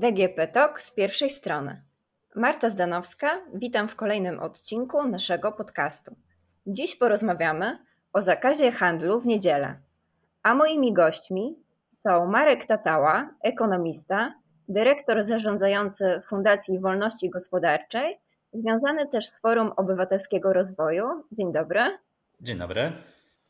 DGP Talk z pierwszej strony. Marta Zdanowska, witam w kolejnym odcinku naszego podcastu. Dziś porozmawiamy o zakazie handlu w niedzielę. A moimi gośćmi są Marek Tatała, ekonomista, dyrektor zarządzający Fundacji Wolności Gospodarczej, związany też z Forum Obywatelskiego Rozwoju. Dzień dobry. Dzień dobry.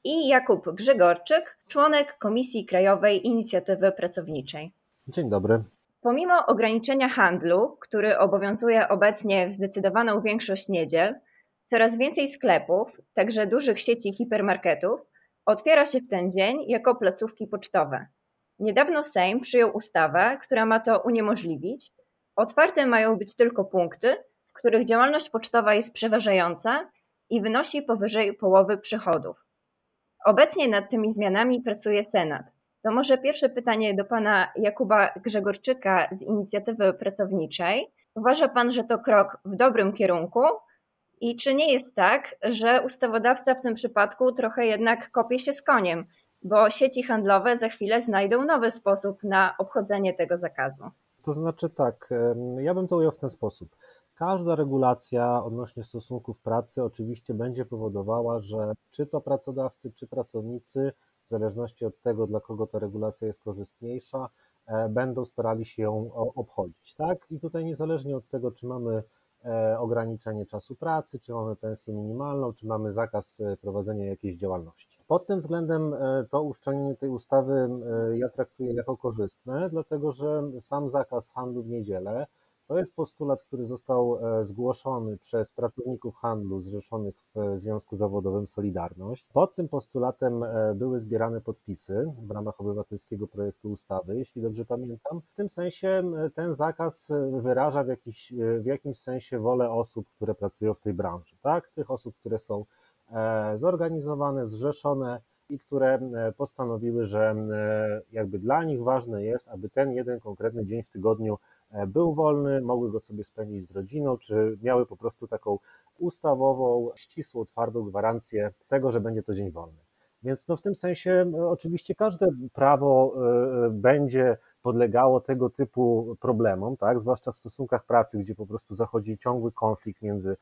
I Jakub Grzegorczyk, członek Komisji Krajowej Inicjatywy Pracowniczej. Dzień dobry. Pomimo ograniczenia handlu, który obowiązuje obecnie w zdecydowaną większość niedziel, coraz więcej sklepów, także dużych sieci hipermarketów, otwiera się w ten dzień jako placówki pocztowe. Niedawno Sejm przyjął ustawę, która ma to uniemożliwić. Otwarte mają być tylko punkty, w których działalność pocztowa jest przeważająca i wynosi powyżej połowy przychodów. Obecnie nad tymi zmianami pracuje Senat. To może pierwsze pytanie do pana Jakuba Grzegorczyka z inicjatywy pracowniczej. Uważa pan, że to krok w dobrym kierunku? I czy nie jest tak, że ustawodawca w tym przypadku trochę jednak kopie się z koniem, bo sieci handlowe za chwilę znajdą nowy sposób na obchodzenie tego zakazu? To znaczy tak, ja bym to ujął w ten sposób. Każda regulacja odnośnie stosunków pracy oczywiście będzie powodowała, że czy to pracodawcy, czy pracownicy w zależności od tego, dla kogo ta regulacja jest korzystniejsza, e, będą starali się ją obchodzić. Tak? I tutaj niezależnie od tego, czy mamy e, ograniczenie czasu pracy, czy mamy pensję minimalną, czy mamy zakaz e, prowadzenia jakiejś działalności. Pod tym względem to uszczelnienie tej ustawy ja traktuję jako korzystne, dlatego że sam zakaz handlu w niedzielę to jest postulat, który został e, zgłoszony przez pracowników handlu zrzeszonych w Związku Zawodowym Solidarność. Pod tym postulatem e, były zbierane podpisy w ramach obywatelskiego projektu ustawy, jeśli dobrze pamiętam. W tym sensie ten zakaz wyraża w, jakiś, w jakimś sensie wolę osób, które pracują w tej branży, tak? Tych osób, które są e, zorganizowane, zrzeszone i które postanowiły, że jakby dla nich ważne jest, aby ten jeden konkretny dzień w tygodniu E, był wolny, mogły go sobie spędzić z rodziną, czy miały po prostu taką ustawową, ścisłą, twardą gwarancję tego, że będzie to dzień wolny. Więc no w tym sensie oczywiście każde prawo e, będzie podlegało tego typu problemom, tak? zwłaszcza w stosunkach pracy, gdzie po prostu zachodzi ciągły konflikt między e,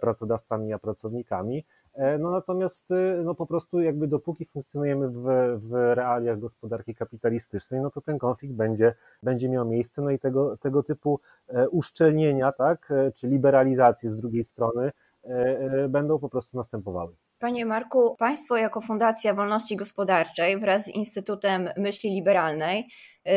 pracodawcami a pracownikami. E, no natomiast y, no po prostu jakby dopóki funkcjonujemy w, w realiach gospodarki kapitalistycznej, no to ten konflikt będzie, będzie miał miejsce, no i tego, tego typu e, uszczelnienia, tak, e, czy liberalizacje z drugiej strony będą po prostu następowały. Panie Marku, Państwo jako Fundacja Wolności Gospodarczej wraz z Instytutem Myśli Liberalnej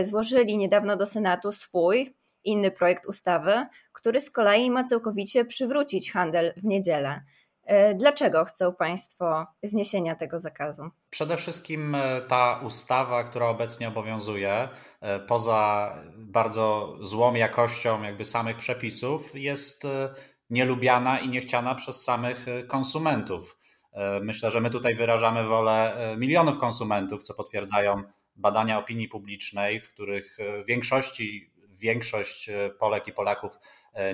złożyli niedawno do Senatu swój inny projekt ustawy, który z kolei ma całkowicie przywrócić handel w niedzielę. E, dlaczego chcą Państwo zniesienia tego zakazu? Przede wszystkim e, ta ustawa, która obecnie obowiązuje, e, poza bardzo złą jakością jakby samych przepisów, jest nielubiana i niechciana przez samych konsumentów. Myślę, że my tutaj wyrażamy wolę milionów konsumentów, co potwierdzają badania opinii publicznej, w których w większości większość Polek i Polaków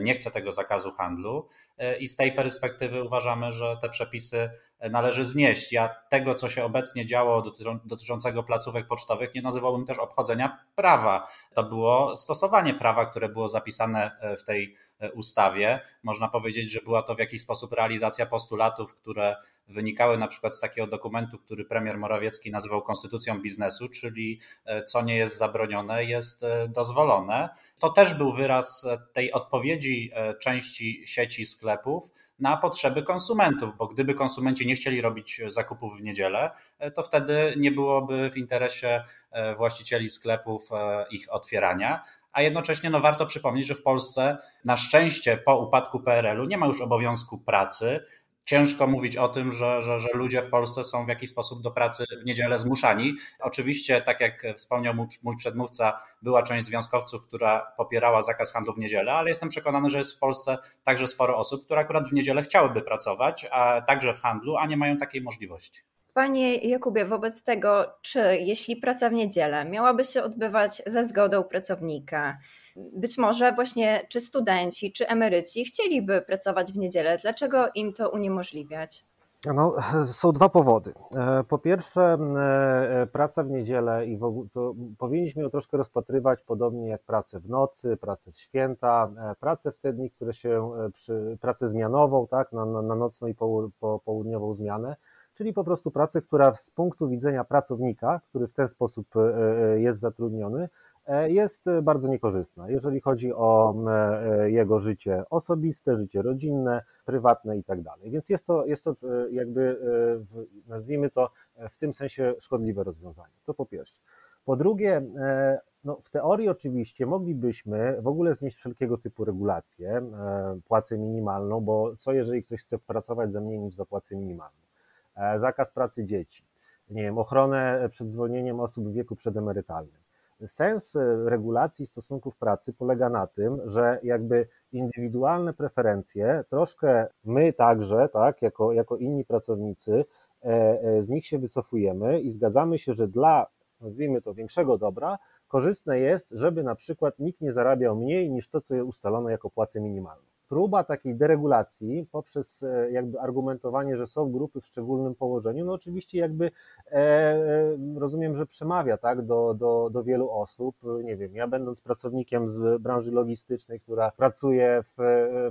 nie chce tego zakazu handlu. E, i z tej perspektywy uważamy, że te przepisy należy znieść. Ja tego, co się obecnie działo dotyczącego placówek pocztowych, nie nazywałbym też obchodzenia prawa. To było stosowanie prawa, które było zapisane e, w tej e, ustawie. Można powiedzieć, że była to w jakiś sposób realizacja postulatów, które wynikały na przykład z takiego dokumentu, który premier Morawiecki nazywał konstytucją biznesu, czyli co nie jest zabronione, jest dozwolone. To też był wyraz tej odpowiedzi części sieci sklepów na potrzeby konsumentów, bo gdyby konsumenci nie chcieli robić zakupów w niedzielę, e, to wtedy nie byłoby w interesie e, właścicieli sklepów e, ich otwierania. A jednocześnie no, warto przypomnieć, że w Polsce na szczęście po upadku PRL-u nie ma już obowiązku pracy, ciężko mówić o tym, że, że, że ludzie w Polsce są w jakiś sposób do pracy w niedzielę zmuszani. Oczywiście, tak jak wspomniał mój przedmówca, była część związkowców, która popierała zakaz handlu w niedzielę, ale jestem przekonany, że jest w Polsce także sporo osób, które akurat w niedzielę chciałyby pracować, a także w handlu, a nie mają takiej możliwości. Panie Jakubie, wobec tego, czy jeśli praca w niedzielę miałaby się odbywać za zgodą pracownika, być może właśnie czy studenci, czy emeryci chcieliby pracować w niedzielę. Dlaczego im to uniemożliwiać? No, są dwa powody. E, po pierwsze, e, praca w niedzielę i w powinniśmy ją troszkę rozpatrywać podobnie jak pracę w nocy, pracę w święta, e, pracę w te dni, które się, przy, pracę zmianową, tak, na, na, na nocną i po, po, południową zmianę, czyli po prostu pracę, która z punktu widzenia pracownika, który w ten sposób jest zatrudniony, E, jest bardzo niekorzystna, jeżeli chodzi o e, jego życie osobiste, życie rodzinne, prywatne i tak dalej. Więc jest to, jest to e, jakby, nazwijmy to, w tym sensie szkodliwe rozwiązanie. To po pierwsze. Po drugie, no w teorii oczywiście moglibyśmy w ogóle znieść wszelkiego typu regulacje, płacę minimalną, bo co jeżeli ktoś chce pracować za mniej niż za płacę minimalną? Zakaz pracy dzieci, nie wiem, ochronę przed zwolnieniem osób w wieku przedemerytalnym. Sens e, regulacji stosunków pracy polega na tym, że jakby indywidualne preferencje, troszkę my także, tak, jako, jako inni pracownicy, e, e, z nich się wycofujemy i zgadzamy się, że dla, nazwijmy to, większego dobra, korzystne jest, żeby na przykład nikt nie zarabiał mniej niż to, co jest ustalone jako płacę minimalną próba takiej deregulacji poprzez e, jakby argumentowanie, że są grupy w szczególnym położeniu, no oczywiście jakby e, e, rozumiem, że przemawia tak, do, do, do wielu osób. Nie wiem, ja będąc pracownikiem z branży logistycznej, która pracuje w,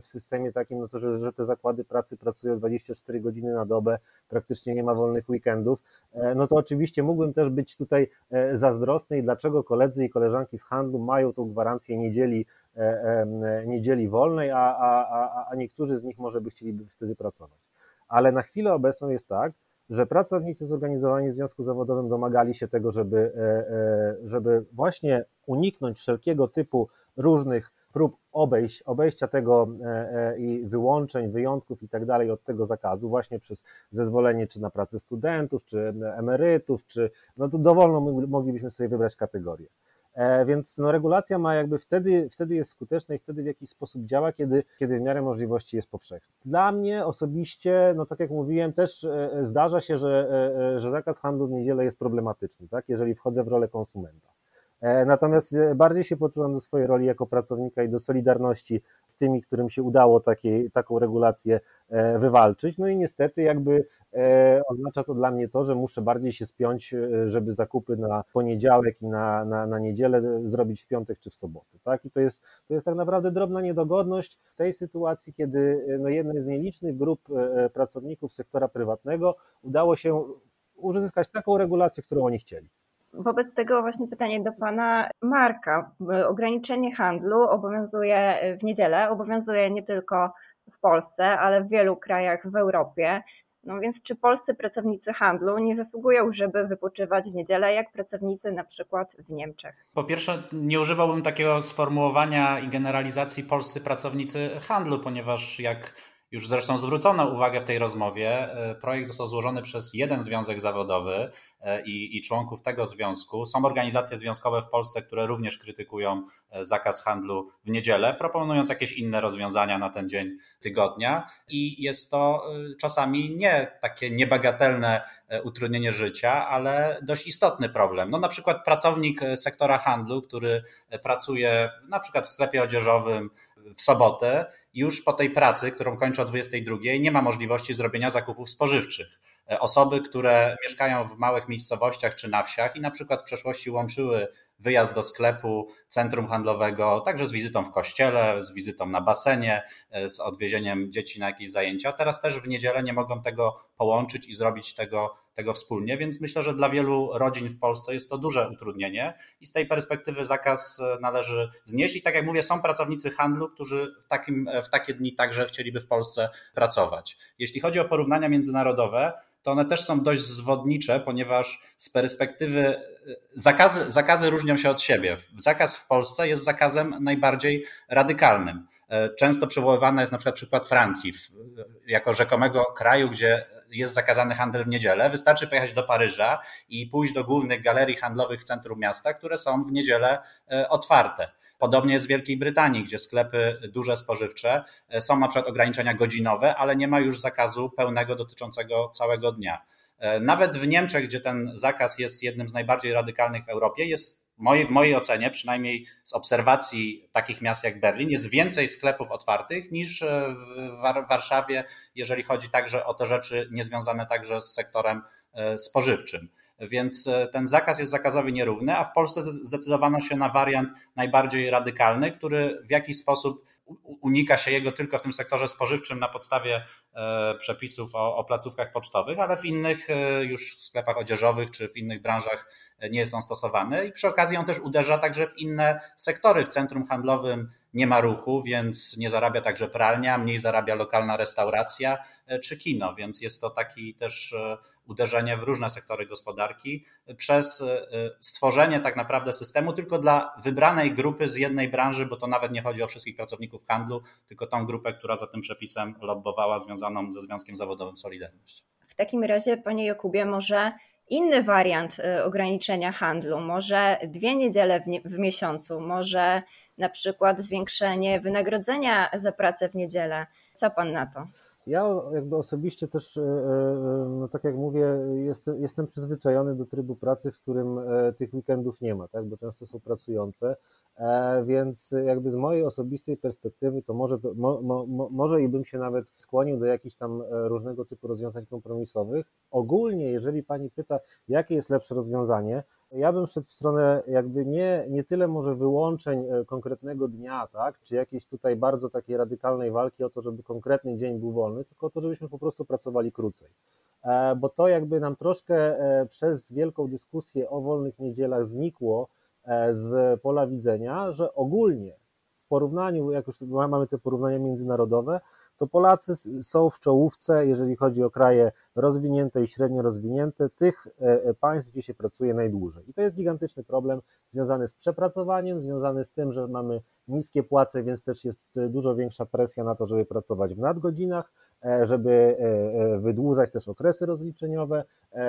w systemie takim, no to że, że te zakłady pracy pracują 24 godziny na dobę, praktycznie nie ma wolnych weekendów, no to oczywiście mógłbym też być tutaj zazdrosny i dlaczego koledzy i koleżanki z handlu mają tą gwarancję niedzieli E, niedzieli wolnej, a, a, a niektórzy z nich może by chcieliby wtedy pracować. Ale na chwilę obecną jest tak, że pracownicy zorganizowani w związku zawodowym domagali się tego, żeby, e, e, żeby właśnie uniknąć wszelkiego typu różnych prób obejść, obejścia tego i wyłączeń, wyjątków i tak dalej od tego zakazu, właśnie przez zezwolenie czy na pracę studentów, czy emerytów, czy no tu dowolną moglibyśmy sobie wybrać kategorię. E, więc no, regulacja ma jakby wtedy, wtedy jest skuteczna i wtedy w jakiś sposób działa, kiedy, kiedy w miarę możliwości jest powszechna. Dla mnie osobiście, no tak jak mówiłem, też e, zdarza się, że, e, że zakaz handlu w niedzielę jest problematyczny, tak, jeżeli wchodzę w rolę konsumenta. Natomiast bardziej się poczułem do swojej roli jako pracownika i do solidarności z tymi, którym się udało takiej, taką regulację wywalczyć. No i niestety jakby E, oznacza to dla mnie to, że muszę bardziej się spiąć, e, żeby zakupy na poniedziałek i na, na, na niedzielę zrobić w piątek czy w sobotę. Tak? I to jest, to jest tak naprawdę drobna niedogodność w tej sytuacji, kiedy e, no, jednej z nielicznych grup pracowników sektora prywatnego udało się uzyskać taką regulację, którą oni chcieli. Wobec tego właśnie pytanie do pana Marka. Ograniczenie handlu obowiązuje w niedzielę, obowiązuje nie tylko w Polsce, ale w wielu krajach w Europie. No więc czy polscy pracownicy handlu nie zasługują, żeby wypoczywać w niedzielę, jak pracownicy na przykład w Niemczech? Po pierwsze, nie używałbym takiego sformułowania i generalizacji polscy pracownicy handlu, ponieważ jak już zresztą zwrócono uwagę w tej rozmowie, e, projekt został złożony przez jeden związek zawodowy e, i, i, członków tego związku. Są organizacje związkowe w Polsce, które również krytykują e, zakaz handlu w niedzielę, proponując jakieś inne rozwiązania na ten dzień tygodnia. I jest to czasami nie takie niebagatelne utrudnienie życia, ale dość istotny problem. No na przykład pracownik sektora handlu, który pracuje na przykład w sklepie odzieżowym w sobotę, już po tej pracy, którą kończy o 22, nie ma możliwości zrobienia zakupów spożywczych. E, osoby, które mieszkają w małych miejscowościach czy na wsiach i na przykład w przeszłości łączyły wyjazd do sklepu, centrum handlowego, także z wizytą w kościele, z wizytą na basenie, e, z odwiezieniem dzieci na jakieś zajęcia. Teraz też w niedzielę nie mogą tego połączyć i zrobić tego, tego wspólnie, więc myślę, że dla wielu rodzin w Polsce jest to duże utrudnienie i z tej perspektywy zakaz e, należy znieść. I tak jak mówię, są pracownicy handlu, którzy w, takim, w takie dni także chcieliby w Polsce pracować. Jeśli chodzi o porównania międzynarodowe, to one też są dość zwodnicze, ponieważ z perspektywy zakazy, zakazy różnią się od siebie. Zakaz w Polsce jest zakazem najbardziej radykalnym. Często przywoływany jest na przykład przykład Francji, jako rzekomego kraju, gdzie jest zakazany handel w niedzielę. Wystarczy pojechać do Paryża i pójść do głównych galerii handlowych w centrum miasta, które są w niedzielę e, otwarte. Podobnie jest w Wielkiej Brytanii, gdzie sklepy duże spożywcze e, są na przykład ograniczenia godzinowe, ale nie ma już zakazu pełnego dotyczącego całego dnia. E, nawet w Niemczech, gdzie ten zakaz jest jednym z najbardziej radykalnych w Europie, jest w mojej ocenie, przynajmniej z obserwacji takich miast jak Berlin, jest więcej sklepów otwartych niż e, w Warszawie, jeżeli chodzi także o te rzeczy niezwiązane także z sektorem e, spożywczym. Więc e, ten zakaz jest zakazowi nierówny, a w Polsce zdecydowano się na wariant najbardziej radykalny, który w jakiś sposób unika się jego tylko w tym sektorze spożywczym na podstawie przepisów o, o placówkach pocztowych, ale w innych e, już sklepach odzieżowych czy w innych branżach nie jest on stosowany i przy okazji on też uderza także w inne sektory. W centrum handlowym nie ma ruchu, więc nie zarabia także pralnia, mniej zarabia lokalna restauracja e, czy kino, więc jest to taki też uderzenie w różne sektory gospodarki przez stworzenie tak naprawdę systemu tylko dla wybranej grupy z jednej branży, bo to nawet nie chodzi o wszystkich pracowników handlu, tylko tą grupę, która za tym przepisem lobbowała związaną ze Związkiem Zawodowym Solidarność. W takim razie, panie Jakubie, może inny wariant y, ograniczenia handlu, może dwie niedziele w, nie, w miesiącu, może na przykład zwiększenie wynagrodzenia za pracę w niedzielę. Co pan na to? Ja jakby osobiście też, e, e, no tak jak mówię, jestem, jestem przyzwyczajony do trybu pracy, w którym e, tych weekendów nie ma, tak, bo często są pracujące, więc jakby z mojej osobistej perspektywy to może, mo, mo, może i bym się nawet skłonił do jakichś tam różnego typu rozwiązań kompromisowych. Ogólnie, jeżeli Pani pyta, jakie jest lepsze rozwiązanie, ja bym szedł w stronę jakby nie, nie tyle może wyłączeń e, konkretnego dnia, tak, czy jakiejś tutaj bardzo takiej radykalnej walki o to, żeby konkretny dzień był wolny, tylko o to, żebyśmy po prostu pracowali krócej. E, bo to jakby nam troszkę e, przez wielką dyskusję o wolnych niedzielach znikło z pola widzenia, że ogólnie w porównaniu, jak już mamy te porównania międzynarodowe, to Polacy są w czołówce, jeżeli chodzi o kraje rozwinięte i średnio rozwinięte, tych e, e, państw, gdzie się pracuje najdłużej. I to jest gigantyczny problem związany z przepracowaniem, związany z tym, że mamy niskie płace, więc też jest e, dużo większa presja na to, żeby pracować w nadgodzinach, żeby wydłużać też okresy rozliczeniowe,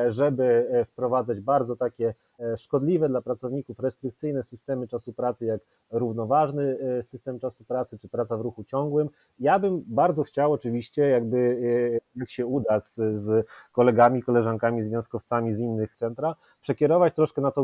żeby wprowadzać bardzo takie szkodliwe dla pracowników restrykcyjne systemy czasu pracy, jak równoważny system czasu pracy, czy praca w ruchu ciągłym. Ja bym bardzo chciał oczywiście, jakby jak się uda z, z kolegami, koleżankami, związkowcami z innych centra, przekierować troszkę na tą,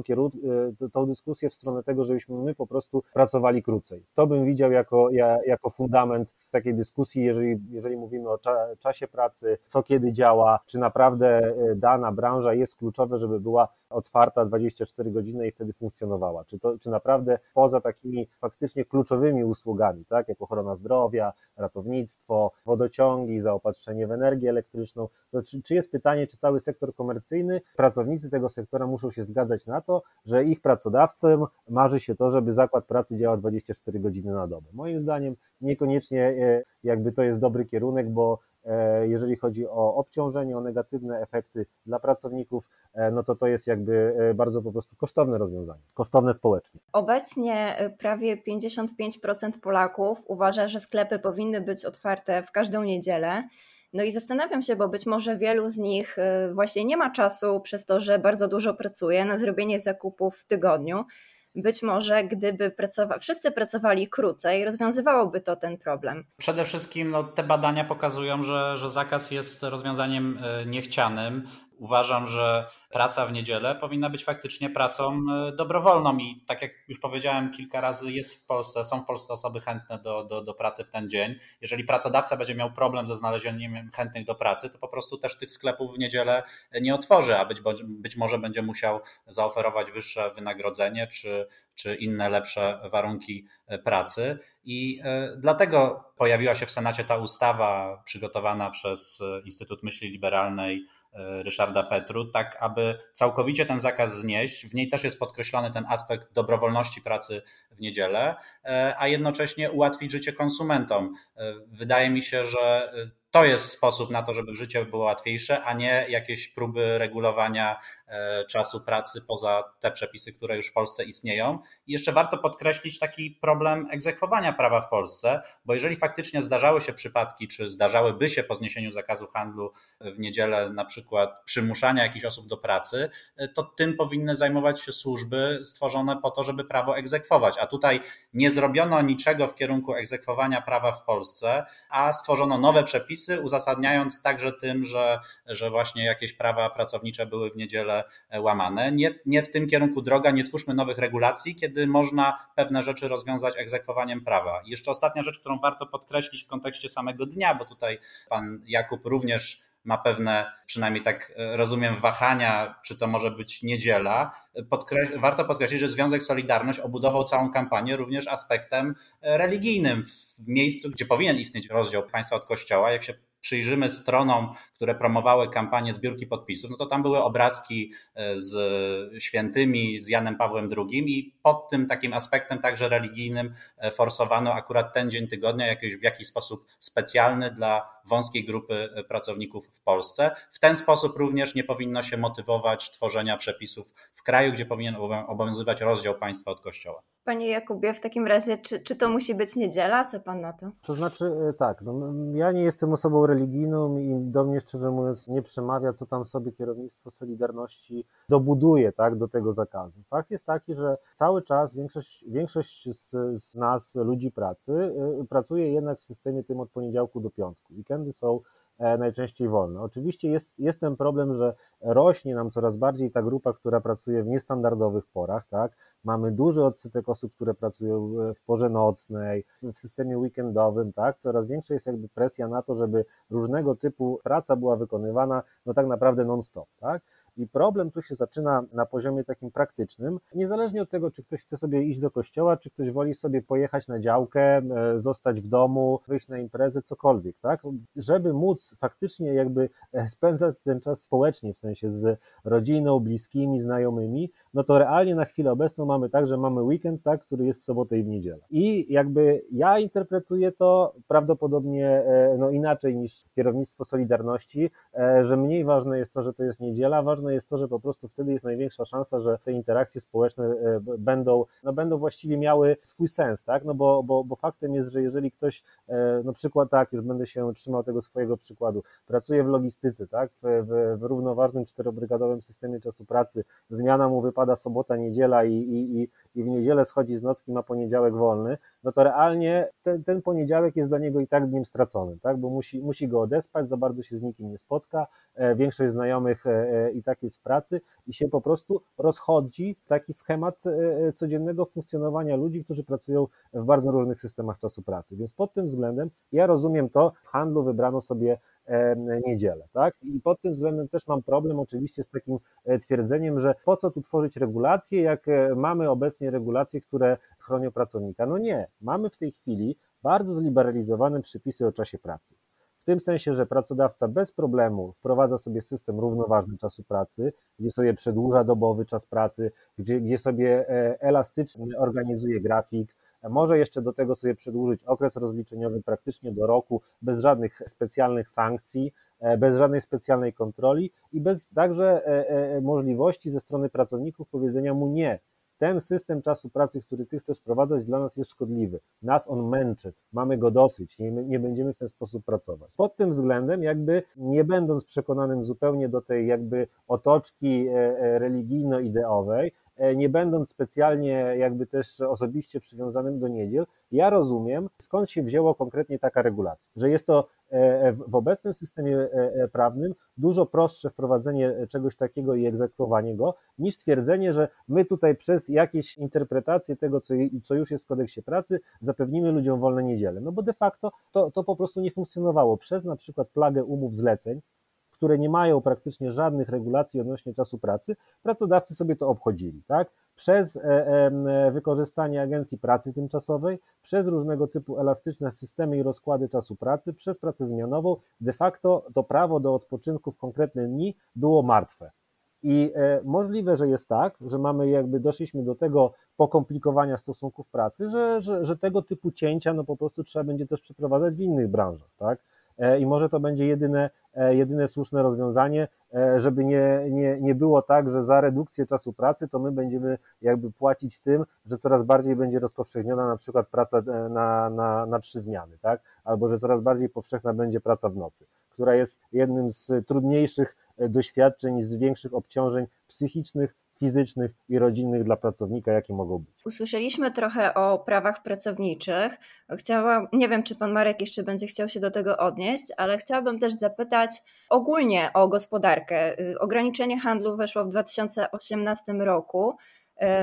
y, tą dyskusję w stronę tego, żebyśmy my po prostu pracowali krócej. To bym widział jako, jako fundament takiej dyskusji, jeżeli, jeżeli mówimy o cza, czasie pracy, co kiedy działa, czy naprawdę dana branża jest kluczowe, żeby była otwarta 24 godziny i wtedy funkcjonowała. Czy, to, czy naprawdę poza takimi faktycznie kluczowymi usługami, tak, jak ochrona zdrowia, ratownictwo, wodociągi, zaopatrzenie w energię elektryczną, to czy, czy jest pytanie, czy cały sektor komercyjny, pracownicy tego sektora muszą się zgadzać na to, że ich pracodawcom marzy się to, żeby zakład pracy działał 24 godziny na dobę. Moim zdaniem niekoniecznie e, jakby to jest dobry kierunek, bo jeżeli chodzi o obciążenie, o negatywne efekty dla pracowników, e, no to to jest jakby bardzo po prostu kosztowne rozwiązanie, kosztowne społecznie. Obecnie prawie 55% Polaków uważa, że sklepy powinny być otwarte w każdą niedzielę. No i zastanawiam się, bo być może wielu z nich właśnie nie ma czasu przez to, że bardzo dużo pracuje na zrobienie zakupów w tygodniu. Być może gdyby pracowa wszyscy pracowali krócej, rozwiązywałoby to ten problem. Przede wszystkim no, te badania pokazują, że, że zakaz jest rozwiązaniem y, niechcianym. Uważam, że praca w niedzielę powinna być faktycznie pracą e, dobrowolną i tak jak już powiedziałem kilka razy, jest w Polsce, są w Polsce osoby chętne do, do, do pracy w ten dzień. Jeżeli pracodawca będzie miał problem ze znalezieniem chętnych do pracy, to po prostu też tych sklepów w niedzielę nie otworzy, a być, być może będzie musiał zaoferować wyższe wynagrodzenie czy, czy inne lepsze warunki e, pracy. I e, dlatego pojawiła się w Senacie ta ustawa przygotowana przez Instytut Myśli Liberalnej Ryszarda Petru, tak aby całkowicie ten zakaz znieść. W niej też jest podkreślony ten aspekt dobrowolności pracy w niedzielę, e, a jednocześnie ułatwić życie konsumentom. E, wydaje mi się, że to jest sposób na to, żeby życie było łatwiejsze, a nie jakieś próby regulowania e, czasu pracy poza te przepisy, które już w Polsce istnieją. I jeszcze warto podkreślić taki problem egzekwowania prawa w Polsce, bo jeżeli faktycznie zdarzały się przypadki, czy zdarzałyby się po zniesieniu zakazu handlu w niedzielę, na przykład przymuszania jakichś osób do pracy, e, to tym powinny zajmować się służby stworzone po to, żeby prawo egzekwować. A tutaj nie zrobiono niczego w kierunku egzekwowania prawa w Polsce, a stworzono nowe przepisy, przepisy, uzasadniając także tym, że, że właśnie jakieś prawa pracownicze były w niedzielę łamane. Nie, nie w tym kierunku droga, nie twórzmy nowych regulacji, kiedy można pewne rzeczy rozwiązać egzekwowaniem prawa. Jeszcze ostatnia rzecz, którą warto podkreślić w kontekście samego dnia, bo tutaj pan Jakub również ma pewne, przynajmniej tak e, rozumiem, wahania, czy to może być niedziela. Podkreś warto podkreślić, że Związek Solidarność obudował całą kampanię również aspektem e, religijnym w miejscu, gdzie powinien istnieć rozdział państwa od kościoła. Jak się przyjrzymy stronom, które promowały kampanię zbiórki podpisów, no to tam były obrazki e, z świętymi, z Janem Pawłem II i pod tym takim aspektem także religijnym e, forsowano akurat ten dzień tygodnia jakiś, w jakiś sposób specjalny dla wąskiej grupy e, pracowników w Polsce. W ten sposób również nie powinno się motywować tworzenia przepisów w kraju, gdzie powinien obowiązywać rozdział państwa od kościoła. Panie Jakubie, w takim razie, czy, czy to musi być niedziela? Co pan na to? To znaczy, tak, no, ja nie jestem osobą religijną i do mnie, szczerze mówiąc, nie przemawia, co tam sobie kierownictwo Solidarności dobuduje tak, do tego zakazu. Fakt jest taki, że cały czas większość, większość z, z nas, ludzi pracy, y, pracuje jednak w systemie tym od poniedziałku do piątku. Weekendy są najczęściej wolne. Oczywiście jest, jest ten problem, że rośnie nam coraz bardziej ta grupa, która pracuje w niestandardowych porach, tak? Mamy duży odsetek osób, które pracują w porze nocnej, w systemie weekendowym, tak? Coraz większa jest jakby presja na to, żeby różnego typu praca była wykonywana, no tak naprawdę non-stop, tak? I problem tu się zaczyna na poziomie takim praktycznym, niezależnie od tego, czy ktoś chce sobie iść do kościoła, czy ktoś woli sobie pojechać na działkę, e, zostać w domu, wyjść na imprezę, cokolwiek, tak? Żeby móc faktycznie jakby e, spędzać ten czas społecznie, w sensie z rodziną, bliskimi, znajomymi, no to realnie na chwilę obecną mamy tak, że mamy weekend, tak, który jest w sobotę i w niedzielę. I jakby ja interpretuję to prawdopodobnie e, no inaczej niż kierownictwo Solidarności, że mniej ważne jest to, że to jest niedziela, ważne ważne jest to, że po prostu wtedy jest największa szansa, że te interakcje społeczne e, będą, no będą właściwie miały swój sens, tak? No bo, bo, bo faktem jest, że jeżeli ktoś, e, no przykład tak, już będę się trzymał tego swojego przykładu, pracuje w logistyce, tak? W, w, w równoważnym czterobrygadowym systemie czasu pracy, zmiana mu wypada sobota, niedziela i, i, i, i w niedzielę schodzi z nocki, ma poniedziałek wolny, no to realnie ten, ten poniedziałek jest dla niego i tak dniem straconym, tak? Bo musi, musi go odespać, za bardzo się z nikim nie spotka, e, większość znajomych i tak tak jest w pracy i się po prostu rozchodzi taki schemat e, e, codziennego funkcjonowania ludzi, którzy pracują w bardzo różnych systemach czasu pracy. Więc pod tym względem ja rozumiem to, w handlu wybrano sobie e, niedzielę, tak? I pod tym względem też mam problem oczywiście z takim twierdzeniem, że po co tu tworzyć regulacje, jak mamy obecnie regulacje, które chronią pracownika. No nie, mamy w tej chwili bardzo zliberalizowane przepisy o czasie pracy w tym sensie, że pracodawca bez problemu wprowadza sobie system równoważny czasu pracy, gdzie sobie przedłuża dobowy czas pracy, gdzie, gdzie sobie e, elastycznie organizuje grafik, może jeszcze do tego sobie przedłużyć okres rozliczeniowy praktycznie do roku, bez żadnych specjalnych sankcji, e, bez żadnej specjalnej kontroli i bez także e, możliwości ze strony pracowników powiedzenia mu nie, ten system czasu pracy, który ty chcesz wprowadzać, dla nas jest szkodliwy. Nas on męczy, mamy go dosyć, nie, nie będziemy w ten sposób pracować. Pod tym względem, jakby nie będąc przekonanym zupełnie do tej jakby otoczki e, e, religijno-ideowej, E, nie będąc specjalnie jakby też osobiście przywiązanym do niedziel, ja rozumiem, skąd się wzięło konkretnie taka regulacja, że jest to w obecnym systemie e, prawnym dużo prostsze wprowadzenie czegoś takiego i egzekwowanie go, niż twierdzenie, że my tutaj przez jakieś interpretacje tego, co, co już jest w kodeksie pracy, zapewnimy ludziom wolne niedziele. No bo de facto to, to po prostu nie funkcjonowało. Przez na przykład plagę umów zleceń, które nie mają praktycznie żadnych regulacji odnośnie czasu pracy, pracodawcy sobie to obchodzili, tak? Przez e, e, wykorzystanie agencji pracy tymczasowej, przez różnego typu elastyczne systemy i rozkłady czasu pracy, przez pracę zmianową, de facto to prawo do odpoczynku w konkretne dni było martwe. I e, możliwe, że jest tak, że mamy jakby doszliśmy do tego pokomplikowania stosunków pracy, że, że, że tego typu cięcia no po prostu trzeba będzie też przeprowadzać w innych branżach, tak? E, i może to będzie jedyne, e, jedyne słuszne rozwiązanie, e, żeby nie, nie, nie było tak, że za redukcję czasu pracy to my będziemy jakby płacić tym, że coraz bardziej będzie rozpowszechniona na przykład praca na, na, na trzy zmiany, tak? Albo że coraz bardziej powszechna będzie praca w nocy, która jest jednym z trudniejszych doświadczeń, z większych obciążeń psychicznych fizycznych i rodzinnych dla pracownika, jakie mogą być. Usłyszeliśmy trochę o prawach pracowniczych. Chciałam, nie wiem, czy pan Marek jeszcze będzie chciał się do tego odnieść, ale chciałabym też zapytać ogólnie o gospodarkę. Ograniczenie handlu weszło w 2018 roku.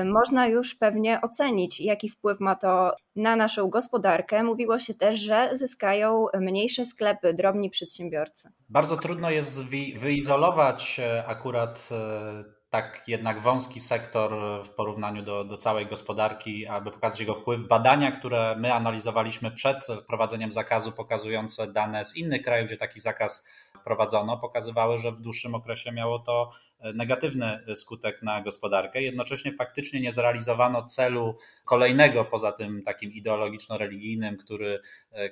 Y, można już pewnie ocenić, jaki wpływ ma to na naszą gospodarkę. Mówiło się też, że zyskają mniejsze sklepy, drobni przedsiębiorcy. Bardzo trudno jest wyizolować e, akurat e, tak jednak wąski sektor w porównaniu do, do całej gospodarki, aby pokazać jego wpływ. Badania, które my analizowaliśmy przed wprowadzeniem zakazu, pokazujące dane z innych krajów, gdzie taki zakaz wprowadzono, pokazywały, że w dłuższym okresie miało to negatywny skutek na gospodarkę. Jednocześnie faktycznie nie zrealizowano celu kolejnego poza tym takim ideologiczno-religijnym, który,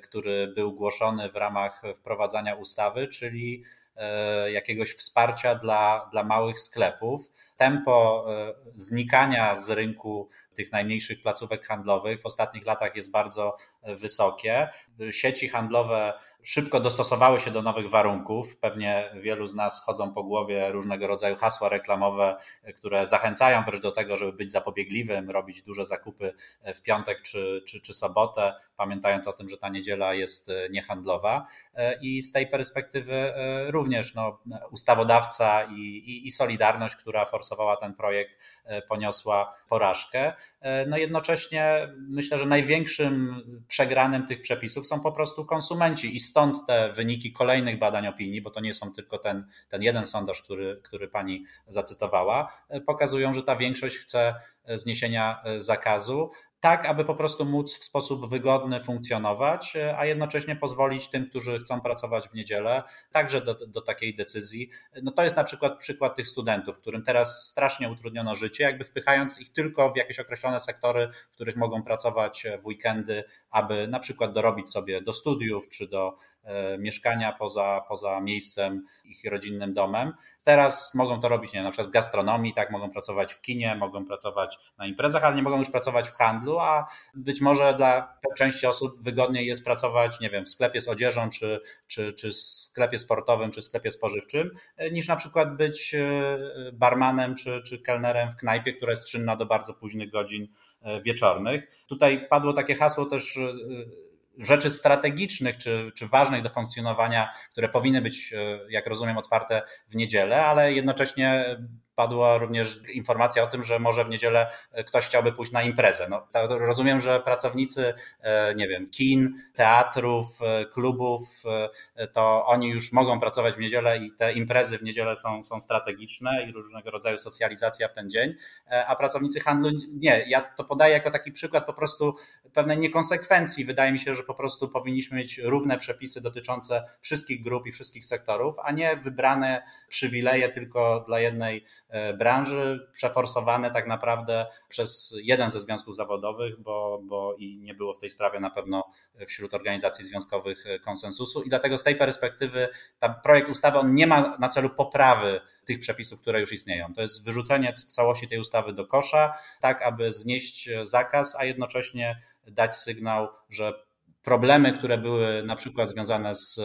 który był głoszony w ramach wprowadzania ustawy, czyli E, jakiegoś wsparcia dla, dla małych sklepów. Tempo e, znikania z rynku tych najmniejszych placówek handlowych w ostatnich latach jest bardzo e, wysokie. Sieci handlowe szybko dostosowały się do nowych warunków. Pewnie wielu z nas chodzą po głowie różnego rodzaju hasła reklamowe, które zachęcają wręcz do tego, żeby być zapobiegliwym, robić duże zakupy w piątek czy, czy, czy sobotę, pamiętając o tym, że ta niedziela jest niehandlowa. I z tej perspektywy również no, ustawodawca i, i, i Solidarność, która forsowała ten projekt, poniosła porażkę. E, no jednocześnie myślę, że największym przegranym tych przepisów są po prostu konsumenci i te wyniki kolejnych badań opinii, bo to nie są tylko ten, ten jeden sondaż, który, który pani zacytowała, e, pokazują, że ta większość chce zniesienia zakazu tak, aby po prostu móc w sposób wygodny funkcjonować, a jednocześnie pozwolić tym, którzy chcą pracować w niedzielę, także do, do takiej decyzji. No to jest na przykład przykład tych studentów, którym teraz strasznie utrudniono życie, jakby wpychając ich tylko w jakieś określone sektory, w których mogą pracować w weekendy, aby na przykład dorobić sobie do studiów czy do e, mieszkania poza, poza miejscem ich rodzinnym domem. Teraz mogą to robić, nie na przykład w gastronomii, tak, mogą pracować w kinie, mogą pracować na imprezach, ale nie mogą już pracować w handlu, a być może dla części osób wygodniej jest pracować, nie wiem, w sklepie z odzieżą, czy, czy, czy sklepie sportowym, czy sklepie spożywczym, niż na przykład być e, barmanem, czy, czy kelnerem w knajpie, która jest czynna do bardzo późnych godzin e, wieczornych. Tutaj padło takie hasło też e, rzeczy strategicznych czy, czy ważnych do funkcjonowania, które powinny być, jak rozumiem, otwarte w niedzielę, ale jednocześnie padła również informacja o tym, że może w niedzielę e, ktoś chciałby pójść na imprezę. No, rozumiem, że pracownicy, e, nie wiem, kin, teatrów, e, klubów, to oni już mogą pracować w niedzielę i te imprezy w niedzielę są, są strategiczne i różnego rodzaju socjalizacja w ten dzień, a pracownicy handlu nie. Ja to podaję jako taki przykład po prostu pewnej niekonsekwencji. Wydaje mi się, że po prostu powinniśmy mieć równe przepisy dotyczące wszystkich grup i wszystkich sektorów, a nie wybrane przywileje tylko dla jednej branży, przeforsowane tak naprawdę przez jeden ze związków zawodowych, bo, bo i nie było w tej sprawie na pewno wśród organizacji związkowych konsensusu. I dlatego z tej perspektywy ten projekt ustawy on nie ma na celu poprawy tych przepisów, które już istnieją. To jest wyrzucenie w całości tej ustawy do kosza, tak aby znieść zakaz, a jednocześnie dać sygnał, że problemy, które były na przykład związane z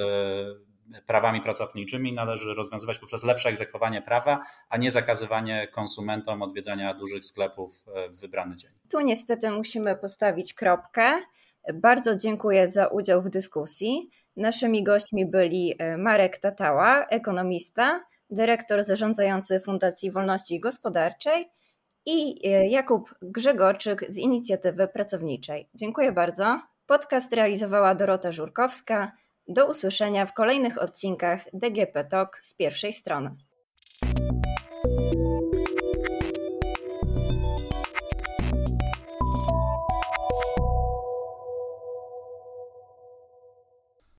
prawami pracowniczymi należy rozwiązywać poprzez lepsze egzekwowanie prawa, a nie zakazywanie konsumentom odwiedzania dużych sklepów e, w wybrany dzień. Tu niestety musimy postawić kropkę. Bardzo dziękuję za udział w dyskusji. Naszymi gośćmi byli e, Marek Tatała, ekonomista, dyrektor zarządzający Fundacji Wolności Gospodarczej i e, Jakub Grzegorczyk z inicjatywy pracowniczej. Dziękuję bardzo. Podcast realizowała Dorota Żurkowska. Do usłyszenia w kolejnych odcinkach DGP Talk z pierwszej strony.